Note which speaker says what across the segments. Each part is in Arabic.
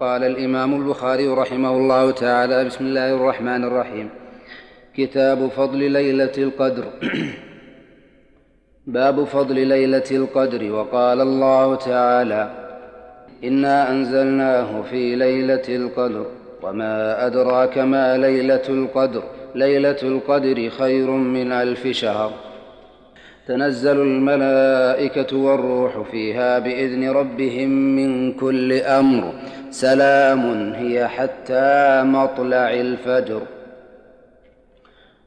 Speaker 1: قال الإمام البخاري رحمه الله تعالى بسم الله الرحمن الرحيم. كتاب فضل ليلة القدر. باب فضل ليلة القدر. وقال الله تعالى إنا أنزلناه في ليلة القدر. وما أدراك ما ليلة القدر؟ ليلة القدر خير من ألف شهر. تنزل الملائكة والروح فيها بإذن ربهم من كل أمر. سلام هي حتى مطلع الفجر.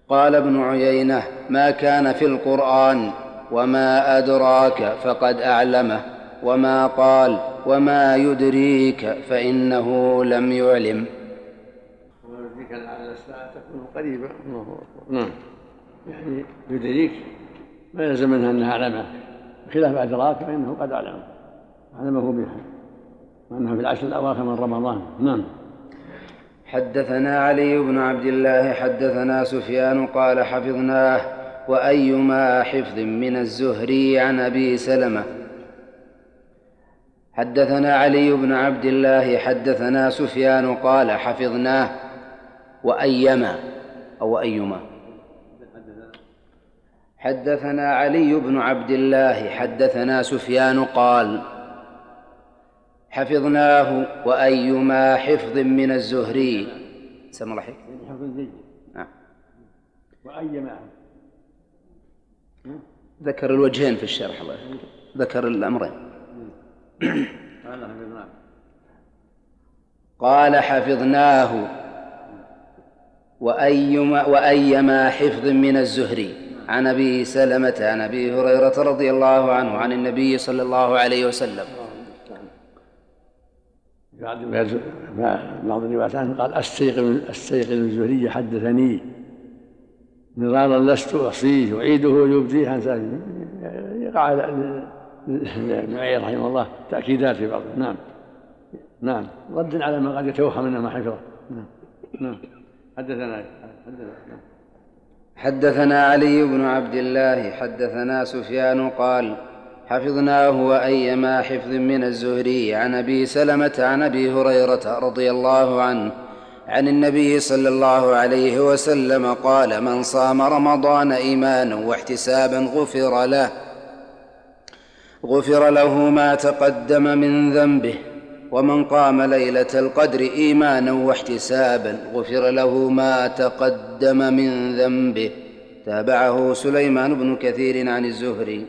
Speaker 1: قال ابن عيينة ما كان في القرآن وما أدراك فقد أعلمه وما قال وما يدريك فإنه لم يعلم.
Speaker 2: الساعة تكون قريبة نعم. يعني يدريك ما يلزم منها أنها أعلمه بخلاف أدراك فإنه قد أعلمه. أعلمه بها. وأنه في العشر الأواخر من رمضان. نعم.
Speaker 1: حدثنا علي بن عبد الله حدثنا سفيان قال حفظناه وأيما حفظ من الزهري عن أبي سلمة. حدثنا علي بن عبد الله حدثنا سفيان قال حفظناه وأيما أو أيما. حدثنا علي بن عبد الله حدثنا سفيان قال حفظناه وأيما حفظ من الزهري. سم الله
Speaker 2: حفظ جيد.
Speaker 1: نعم
Speaker 2: وأيما.
Speaker 1: ذكر الوجهين في الشرح الله. ذكر الأمرين.
Speaker 2: قال حفظناه.
Speaker 1: قال حفظناه وأيما, وأيما حفظ من الزهري. عن أبي سلمة عن أبي هريرة رضي الله عنه عن النبي صلى الله عليه وسلم.
Speaker 2: بعض الروايات عنه قال استيقظ استيقظ الزهري حدثني. نظارا لست احصيه أعيده يبديه عن يقع ابن رحمه الله. تأكيدات في بعض نعم. نعم. رد على ما قد يتوهم أنه ما حفظه. نعم. نعم. حدثنا حدثنا
Speaker 1: حدثنا علي بن عبد الله حدثنا سفيان قال حفظناه وأيما حفظ من الزهري. عن أبي سلمة عن أبي هريرة رضي الله عنه عن النبي صلى الله عليه وسلم قال من صام رمضان إيمانا واحتسابا غفر له غفر له ما تقدم من ذنبه ومن قام ليلة القدر إيمانا واحتسابا غفر له ما تقدم من ذنبه. تابعه سليمان بن كثير عن الزهري.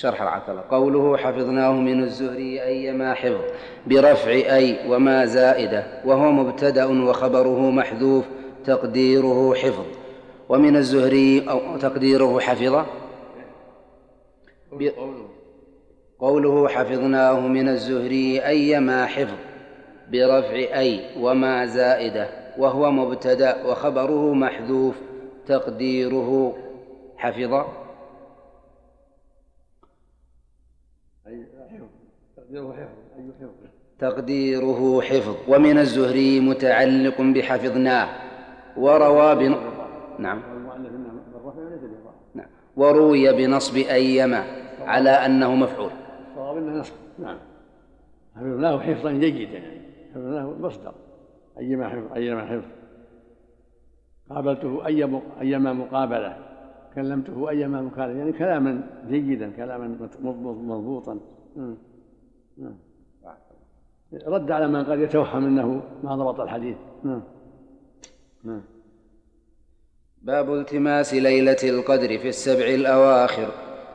Speaker 1: شرح العقل. قوله حفظناه من الزهري أيما حفظ برفع أي وما زائدة وهو مبتدأ وخبره محذوف تقديره حفظ. ومن الزهري أو تقديره حفظ؟ قوله حفظناه من الزهري أيما حفظ برفع أي وما زائدة وهو مبتدأ وخبره محذوف تقديره حفظ. تقديره حفظ. ومن الزهري متعلق بحفظناه وروى بن... نعم. نعم. وروي بنصب أيما على أنه مفعول.
Speaker 2: نصب نعم حفظناه حفظا جيدا يعني. حفظناه مصدر. أيما حفظ أيما حفظ. قابلته أي أيما مقابلة. كلمته أيما مكالمة يعني كلاما جيدا كلاما مضبوطا. نعم. رد على من قد يتوهم إنه ما ضبط الحديث. نعم. نعم.
Speaker 1: باب التماس ليلة القدر في السبع الأواخر.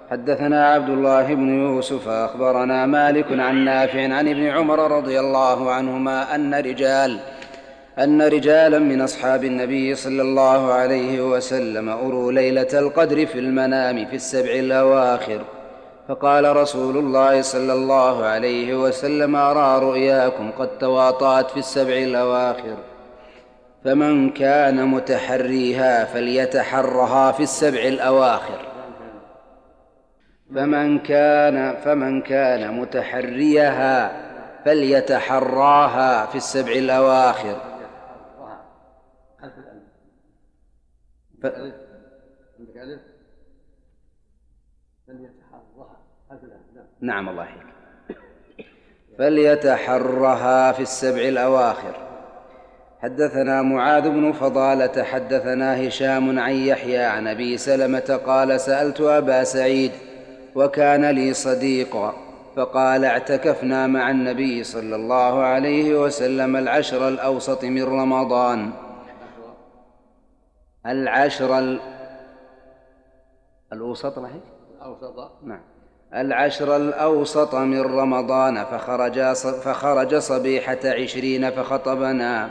Speaker 1: حدثنا عبد الله بن يوسف أخبرنا مالك عن نافع عن ابن عمر رضي الله عنهما أن رجال أن رجالا من أصحاب النبي صلى الله عليه وسلم أروا ليلة القدر في المنام في السبع الأواخر. فقال رسول الله صلى الله عليه وسلم أرى رؤياكم قد تواطأت في السبع الأواخر. فمن كان متحريها فليتحرها في السبع الأواخر. فمن كان فمن كان متحريها فليتحراها في السبع الأواخر. ف... نعم. الله يحييك. فليتحرها في السبع الأواخر. حدثنا معاذ بن فضالة حدثنا هشام عن يحيى عن أبي سلمة قال سألت أبا سعيد وكان لي صديقا فقال اعتكفنا مع النبي صلى الله عليه وسلم العشر الأوسط من رمضان. العشر الأوسط رحيم الأوسط نعم. العشر الأوسط من رمضان فخرج فخرج صبيحة عشرين فخطبنا.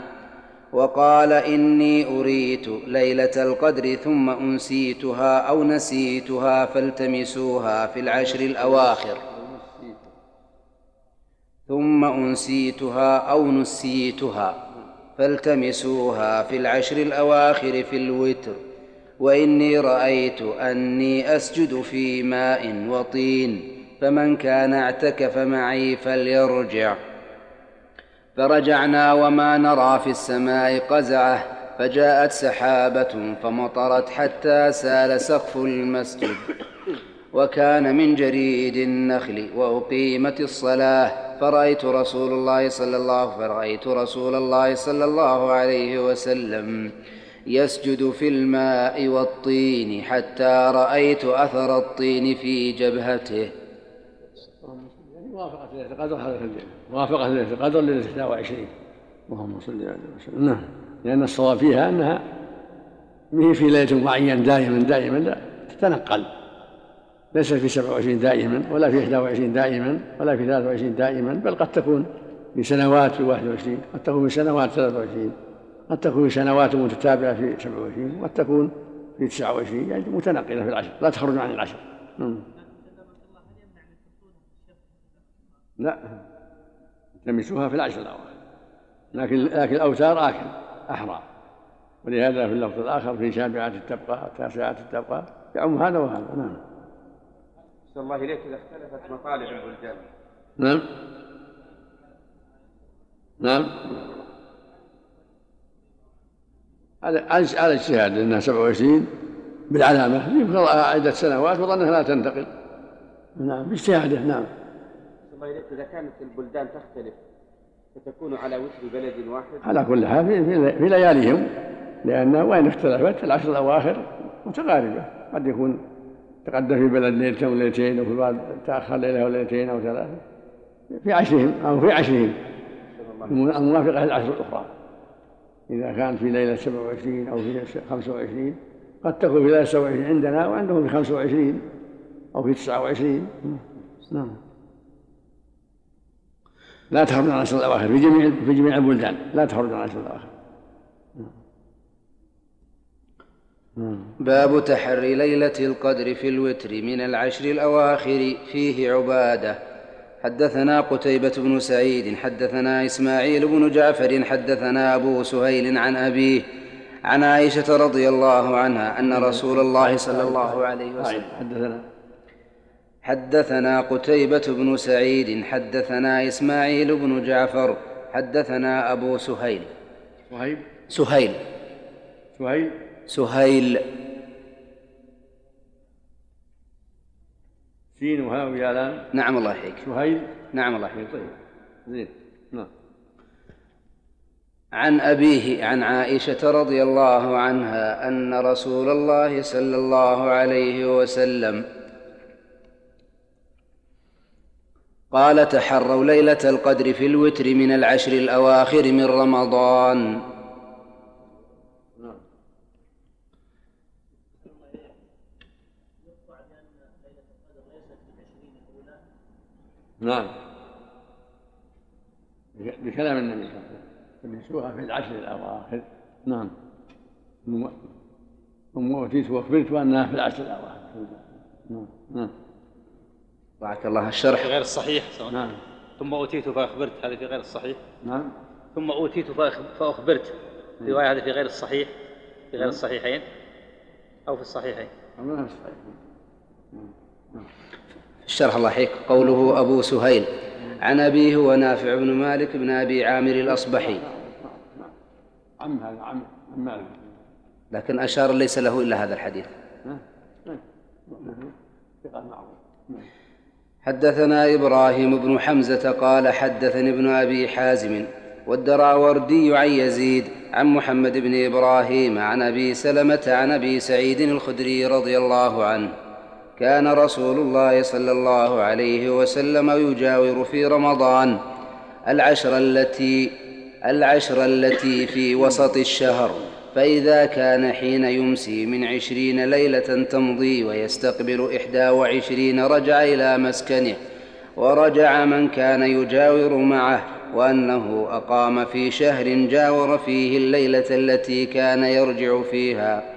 Speaker 1: وقال إني أريت ليلة القدر ثم أنسيتها أو نسيتها فالتمسوها في العشر الأواخر. ثم أنسيتها أو نسيتها فالتمسوها في العشر الأواخر في الوتر. وإني رأيت أني أسجد في ماء وطين فمن كان اعتكف معي فليرجع. فرجعنا وما نرى في السماء قزعة فجاءت سحابة فمطرت حتى سال سقف المسجد. وكان من جريد النخل وأقيمت الصلاة فرأيت رسول الله صلى الله فرأيت رسول الله صلى الله عليه وسلم. يسجد في الماء والطين حتى رأيت أثر الطين في جبهته.
Speaker 2: موافقة ليلة القدر هذا في الليل. موافقة ليلة القدر ليلة 21 اللهم صل على وسلم. نعم. لأن الصواب فيها أنها ما هي في ليلة معين دائما دائما لا تتنقل. ليست في 27 دائما ولا في 21 دائما ولا في 23 دائما بل قد تكون في سنوات في 21 قد تكون في سنوات 23 قد تكون سنوات متتابعة في 27 وقد تكون في 29 يعني متنقلة في العشر لا تخرج عن العشر. لا. التمسوها في العشر الأواخر. لكن لكن الأوتار آكل أحرى. ولهذا في اللفظ الآخر في سابعات التبقى تاسعات التبقى يعم هذا وهذا. نعم.
Speaker 3: صلى الله إليك إذا اختلفت مطالع البلدان
Speaker 2: نعم. نعم. هذا على اجتهاد انها 27 بالعلامة يمكن عدة سنوات وظنها لا تنتقل. نعم باجتهاده نعم.
Speaker 3: إذا كانت البلدان تختلف فتكون على وتر بلد واحد؟
Speaker 2: على كل حال في, في لياليهم لأن وين اختلفت العشر الأواخر متقاربة. قد يكون تقدم في بلد ليلة ليلتين وفي بعض تأخر ليلة أو ليلتين أو ثلاثة. في عشرهم أو في عشرهم الموافقة للعشر الأخرى. إذا كان في ليلة 27 أو في 25 قد تكون في ليلة 27 عندنا وعندهم في 25 أو في 29 نعم. لا تخرج عن العشر الأواخر في جميع في جميع البلدان. لا تخرج عن العشر الأواخر.
Speaker 1: باب تحري ليلة القدر في الوتر من العشر الأواخر فيه عبادة. حدثنا قتيبة بن سعيد حدثنا إسماعيل بن جعفر حدثنا أبو سهيل عن أبيه عن عائشة رضي الله عنها أن رسول الله صلى الله عليه وسلم. حدثنا حدثنا قتيبة بن سعيد حدثنا إسماعيل بن جعفر حدثنا أبو سهيل.
Speaker 2: سهيل؟
Speaker 1: سهيل.
Speaker 2: سهيل؟
Speaker 1: سهيل.
Speaker 2: سين وهاء ويا
Speaker 1: نعم الله يحييك.
Speaker 2: سهيل.
Speaker 1: نعم الله يحييك.
Speaker 2: طيب زين. نعم.
Speaker 1: عن أبيه عن عائشة رضي الله عنها أن رسول الله صلى الله عليه وسلم قال تحروا ليلة القدر في الوتر من العشر الأواخر من رمضان.
Speaker 2: نعم. بكلام النبي صلى الله عليه وسلم. في العشر الأواخر. نعم. ثم أوتيت وأخبرت أنها في العشر الأواخر. نعم. نعم.
Speaker 1: بارك الله الشرح.
Speaker 3: في غير الصحيح.
Speaker 2: نعم.
Speaker 3: ثم أوتيت فأخبرت. هذه في غير الصحيح.
Speaker 2: نعم.
Speaker 3: ثم أوتيت فأخبرت. رواية هذه في غير الصحيح. في غير الصحيحين. أو في الصحيحين.
Speaker 2: أو في الصحيحين.
Speaker 1: الشرح الله يحييك قوله أبو سهيل عن أبيه هو نافع بن مالك بن أبي عامر الأصبحي.
Speaker 2: عم هذا عم مالك.
Speaker 1: لكن أشار ليس له إلا هذا الحديث. حدثنا إبراهيم بن حمزة قال حدثني ابن أبي حازم والدراوردي عن يزيد عن محمد بن إبراهيم عن أبي سلمة عن أبي سعيد الخدري رضي الله عنه. كان رسول الله صلى الله عليه وسلم يجاور في رمضان العشر التي العشر التي في وسط الشهر. فإذا كان حين يمسي من عشرين ليلة تمضي ويستقبل إحدى وعشرين رجع إلى مسكنه ورجع من كان يجاور معه وأنه أقام في شهر جاور فيه الليلة التي كان يرجع فيها.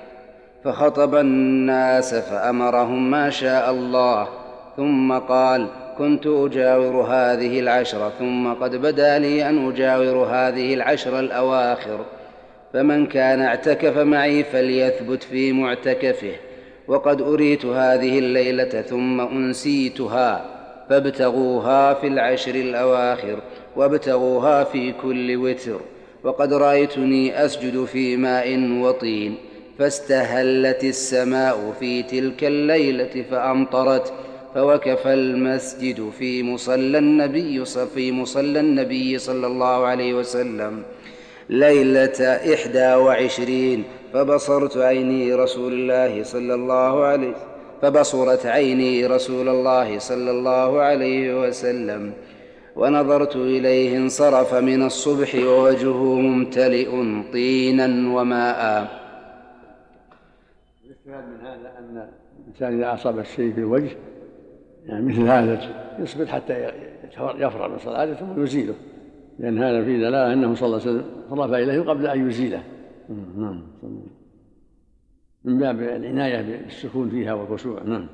Speaker 1: فخطب الناس فأمرهم ما شاء الله ثم قال كنت أجاور هذه العشر ثم قد بدا لي أن أجاور هذه العشر الأواخر فمن كان اعتكف معي فليثبت في معتكفه وقد أريت هذه الليلة ثم أنسيتها فابتغوها في العشر الأواخر وابتغوها في كل وتر وقد رأيتني أسجد في ماء وطين. فاستهلت السماء في تلك الليلة فأمطرت فوقف المسجد في مصلى النبي في مصلى النبي صلى الله عليه وسلم ليلة إحدى وعشرين فبصرت عيني رسول الله صلى الله عليه فبصرت عيني رسول الله صلى الله عليه وسلم ونظرت إليه انصرف من الصبح ووجهه ممتلئ طينا وماء.
Speaker 2: الاستفاد من هذا أن الإنسان إذا أصاب الشيء في الوجه يعني مثل هذا يصبر حتى يفرغ من صلاته ثم يزيله. لأن هذا فيه دلالة أنه صلى الله عليه وسلم صرف إليه قبل أن يزيله. نعم من باب العناية بالسكون فيها والخشوع نعم.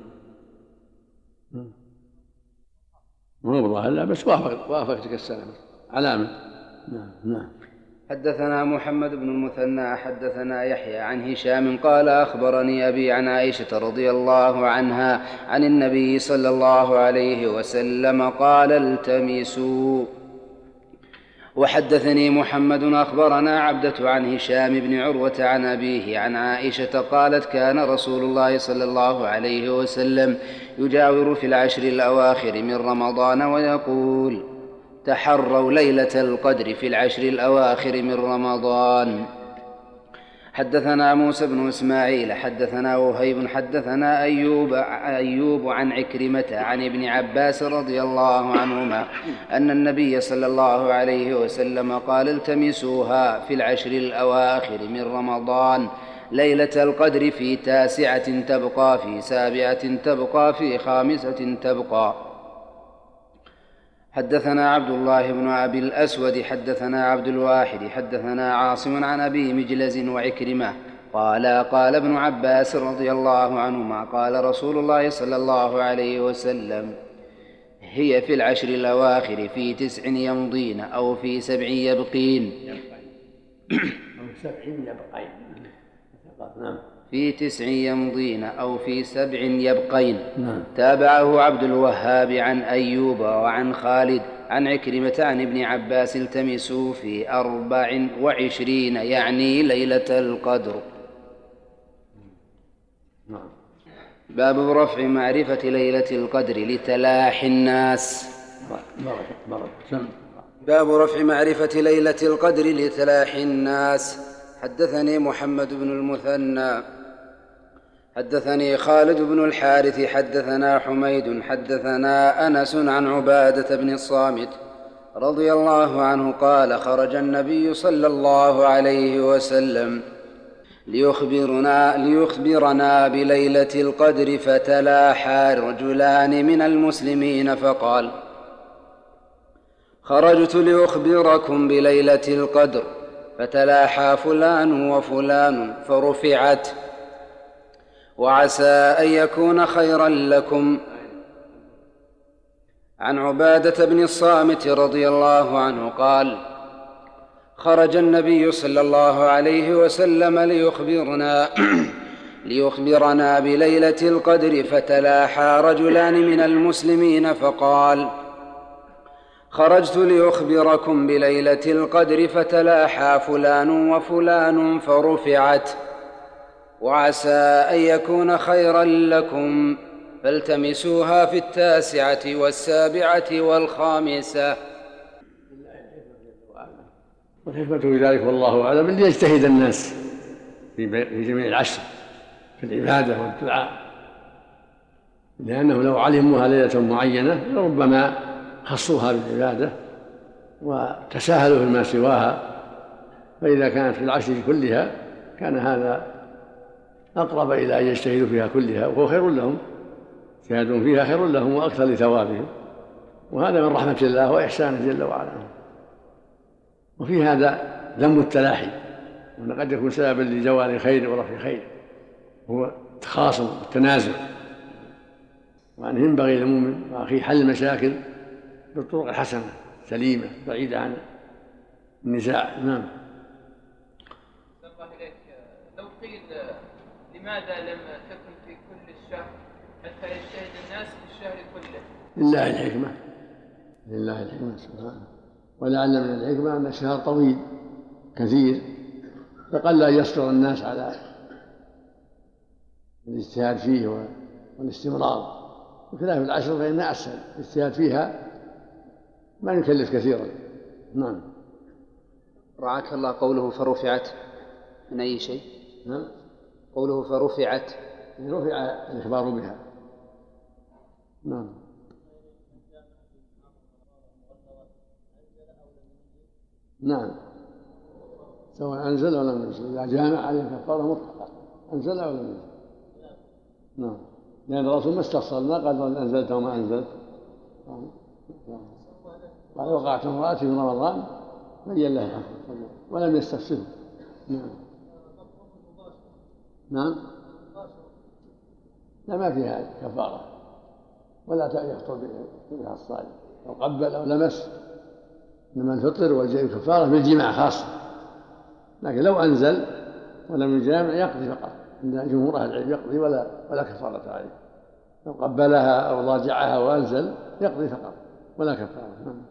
Speaker 2: مو بالله لا بس وافق وافق تلك علامة. نعم نعم.
Speaker 1: حدثنا محمد بن المثنى حدثنا يحيى عن هشام قال أخبرني أبي عن عائشة رضي الله عنها عن النبي صلى الله عليه وسلم قال التمسوا. وحدثني محمد أخبرنا عبدة عن هشام بن عروة عن أبيه عن عائشة قالت كان رسول الله صلى الله عليه وسلم يجاور في العشر الأواخر من رمضان ويقول تحروا ليلة القدر في العشر الأواخر من رمضان. حدثنا موسى بن إسماعيل حدثنا وهيب حدثنا أيوب أيوب عن عكرمة عن ابن عباس رضي الله عنهما أن النبي صلى الله عليه وسلم قال التمسوها في العشر الأواخر من رمضان. ليلة القدر في تاسعة تبقى في سابعة تبقى في خامسة تبقى. حدثنا عبد الله بن أبي الأسود حدثنا عبد الواحد حدثنا عاصم عن أبي مجلز وعكرمة قال قال ابن عباس رضي الله عنهما قال رسول الله صلى الله عليه وسلم هي في العشر الأواخر في تسع يمضين أو في سبع يبقين.
Speaker 2: أو سبع يبقين. نعم.
Speaker 1: في تسع يمضين أو في سبع يبقين.
Speaker 2: نعم.
Speaker 1: تابعه عبد الوهاب عن أيوب وعن خالد عن عكرمة عن ابن عباس التمسوا في أربع وعشرين يعني ليلة القدر.
Speaker 2: نعم.
Speaker 1: باب رفع معرفة ليلة القدر لتلاح الناس.
Speaker 2: بارك بارك
Speaker 1: باب رفع معرفة ليلة القدر لتلاح الناس. حدثني محمد بن المثنى حدثني خالد بن الحارث حدثنا حميد حدثنا أنس عن عبادة بن الصامت رضي الله عنه قال خرج النبي صلى الله عليه وسلم ليخبرنا ليخبرنا بليلة القدر فتلاحى رجلان من المسلمين فقال خرجت لأخبركم بليلة القدر فتلاحى فلان وفلان فرفعت وعسى أن يكون خيرا لكم. عن عبادة بن الصامت رضي الله عنه قال خرج النبي صلى الله عليه وسلم ليخبرنا ليخبرنا بليلة القدر فتلاحى رجلان من المسلمين فقال خرجت لأخبركم بليلة القدر فتلاحى فلان وفلان فرفعت. وعسى أن يكون خيرا لكم. فالتمسوها في التاسعة والسابعة والخامسة.
Speaker 2: والحكمة في ذلك والله أعلم أن يجتهد الناس في جميع العشر في العبادة والدعاء. لأنه لو علموها ليلة معينة لربما خصوها بالعبادة وتساهلوا فيما سواها فإذا كانت في العشر كلها كان هذا أقرب إلى أن يجتهدوا فيها كلها وهو خير لهم. اجتهادهم فيها خير لهم وأكثر لثوابهم. وهذا من رحمة الله وإحسانه جل وعلا. وفي هذا ذم التلاحي وأن قد يكون سببا لزوال خير ورفع خير هو التخاصم والتنازع. وأنه ينبغي للمؤمن وأخيه حل المشاكل بالطرق الحسنة سليمة بعيدة عن النزاع. نعم.
Speaker 4: لو قيل لماذا لم تكن في كل الشهر؟ حتى يجتهد الناس في الشهر كله؟
Speaker 2: لله الحكمة. لله الحكمة سبحانه ولعل من الحكمة أن الشهر طويل كثير. فقل أن يصبر الناس على الاجتهاد فيه والاستمرار. بخلاف العشر فإنها أسهل الاجتهاد فيها ما يكلف كثيرا. نعم.
Speaker 1: رعاك الله قوله فرفعت. من أي شيء؟
Speaker 2: نعم
Speaker 1: قوله فرفعت.
Speaker 2: رفع الإخبار بها. نعم. نعم. سواء أنزل أو لم ينزل. إذا جامع عليه كفارة مطلقة أنزل أو لم ينزل؟ نعم. لأن الرسول ما استفصل ما قال أنزلت وما أنزلت. قال وقعت امرأتي في رمضان بين لها. ولم يستفسره. نعم. نعم لا ما فيها كفارة. ولا يخطر بها الصائم. لو قبل أو لمس. إنما الفطر والكفارة بالجماع خاصة. لكن لو أنزل ولم يجامع يقضي فقط. عند جمهور أهل العلم يقضي ولا ولا كفارة عليه. لو قبلها أو ضاجعها وأنزل يقضي فقط. ولا كفارة. نعم.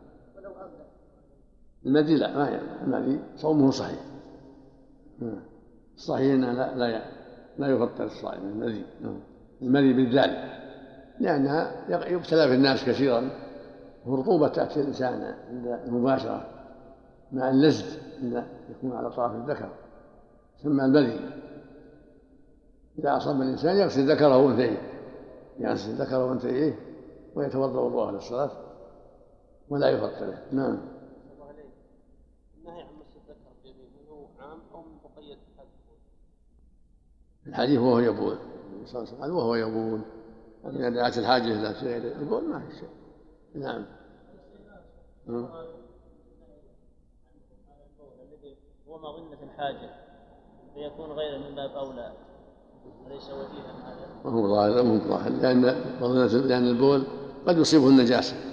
Speaker 2: المدي لا ما يعني المدي صومه صحيح. نعم. الصحيح أنه لا لا لا يفطر الصائم المدي نعم. المدي بالذال لأنها يبتلى في الناس كثيرا. ورطوبة تأتي الإنسان عند المباشرة مع اللزج عند يكون على طرف الذكر. يسمى المذي. إذا أصاب الإنسان يغسل ذكره وأنثيه. يغسل ذكره وأنثيه ويتوضأ وضوءه للصلاة. ولا يفطره نعم.
Speaker 4: النهي عن مس الذكر بيمينه هو عام أو مقيد
Speaker 2: الحديث وهو يبول. صلى الله عليه وسلم وهو يبول. إذا دعت الحاجة إلى غير البول ما في شيء. نعم.
Speaker 5: هو مظنة الحاجة فيكون غير من باب أولى وليس وجيها هذا
Speaker 2: ما هو ظاهر مو ظاهر. لأن لأن البول قد يصيبه النجاسة.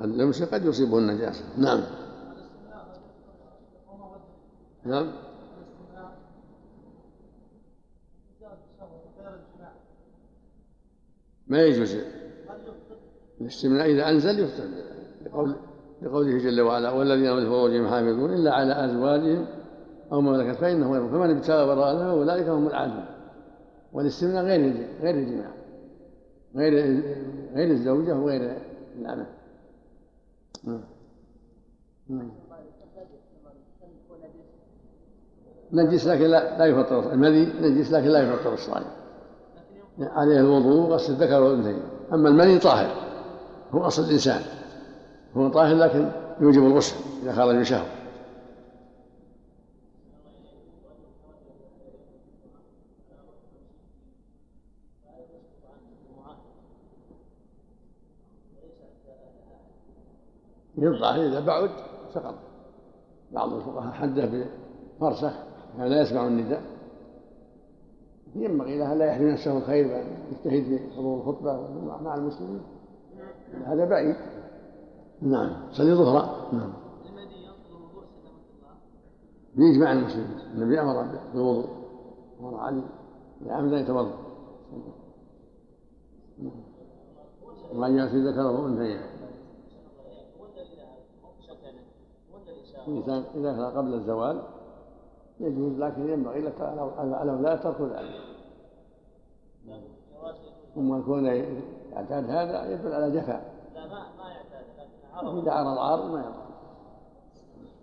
Speaker 2: اللمس قد يصيبه النجاسة نعم. نعم. ما يجوز؟ الاستمناء إذا أنزل يفطر لقول لقوله جل وعلا والذين هم لفروجهم حافظون إلا على أزواجهم أو ما ملكت فإنه غير فمن ابتغى وراء ذلك فأولئك هم العادون. والاستمناء غير غير الجماع. غير غير الزوجة وغير نعم نجس لكن لا, لا يفطر. المذي نجس لكن لا يفطر الصائم. عليه الوضوء غسل الذكر والأنثيين. أما المني طاهر. هو أصل الإنسان. هو طاهر لكن يوجب الغسل إذا خرج بشهوه يضع اذا بعد سقط بعض الفقهاء حده بفرسخ كان لا يسمع النداء. ينبغي له لا يحرم نفسه الخير بل يجتهد في حضور الخطبة مع المسلمين. هذا بعيد. نعم. صلي ظهرا نعم. بإجماع المسلمين. النبي أمر بالوضوء. أمر علي بعمد أن يتوضأ. وأن يأتي ذكره أنثيين إذا كان قبل الزوال يجوز لكن ينبغي لك الأولاد ترك ذلك ثم يكون يعتاد هذا يدل على جفاء.
Speaker 5: لا ما ما يعتاد لكن عرض.
Speaker 2: إذا عرض عارض ما يضر.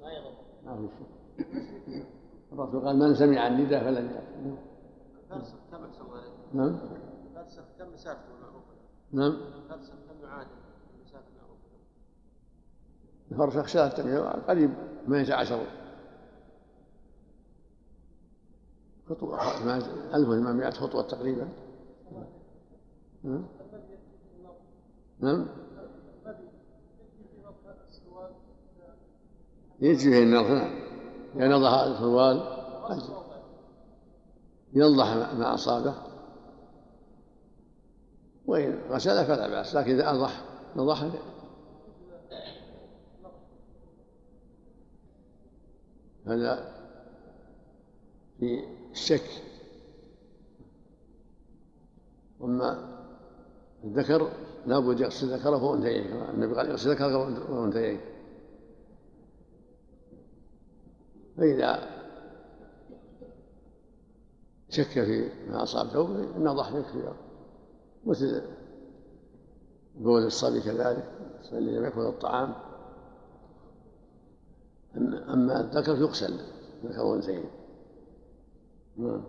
Speaker 5: ما يضر.
Speaker 2: ما في شيء. الرسول قال من سمع النداء فلن يأتي؟ نعم.
Speaker 6: الفرسخ كم مسافته المعروفة؟
Speaker 2: نعم.
Speaker 6: الفرسخ كم المعروفة؟
Speaker 2: الفرسخ شاة قريب 18 خطوة 1800 خطوة تقريبا. نعم نعم؟ يجزي في النظر نعم إذا نضح السروال ينضح ما أصابه. وإن غسل فلا بأس لكن إذا أنضح نضح هذا في الشك. واما الذكر لابد يغسل ذكره وانثيه النبي قال يغسل ذكره وانثيه فإذا شك في ما أصاب ثوبه النضح يكفي مثل بول الصبي كذلك الذي لم يكن الطعام. أما الذكر يغسل ذكر وانثيه نعم.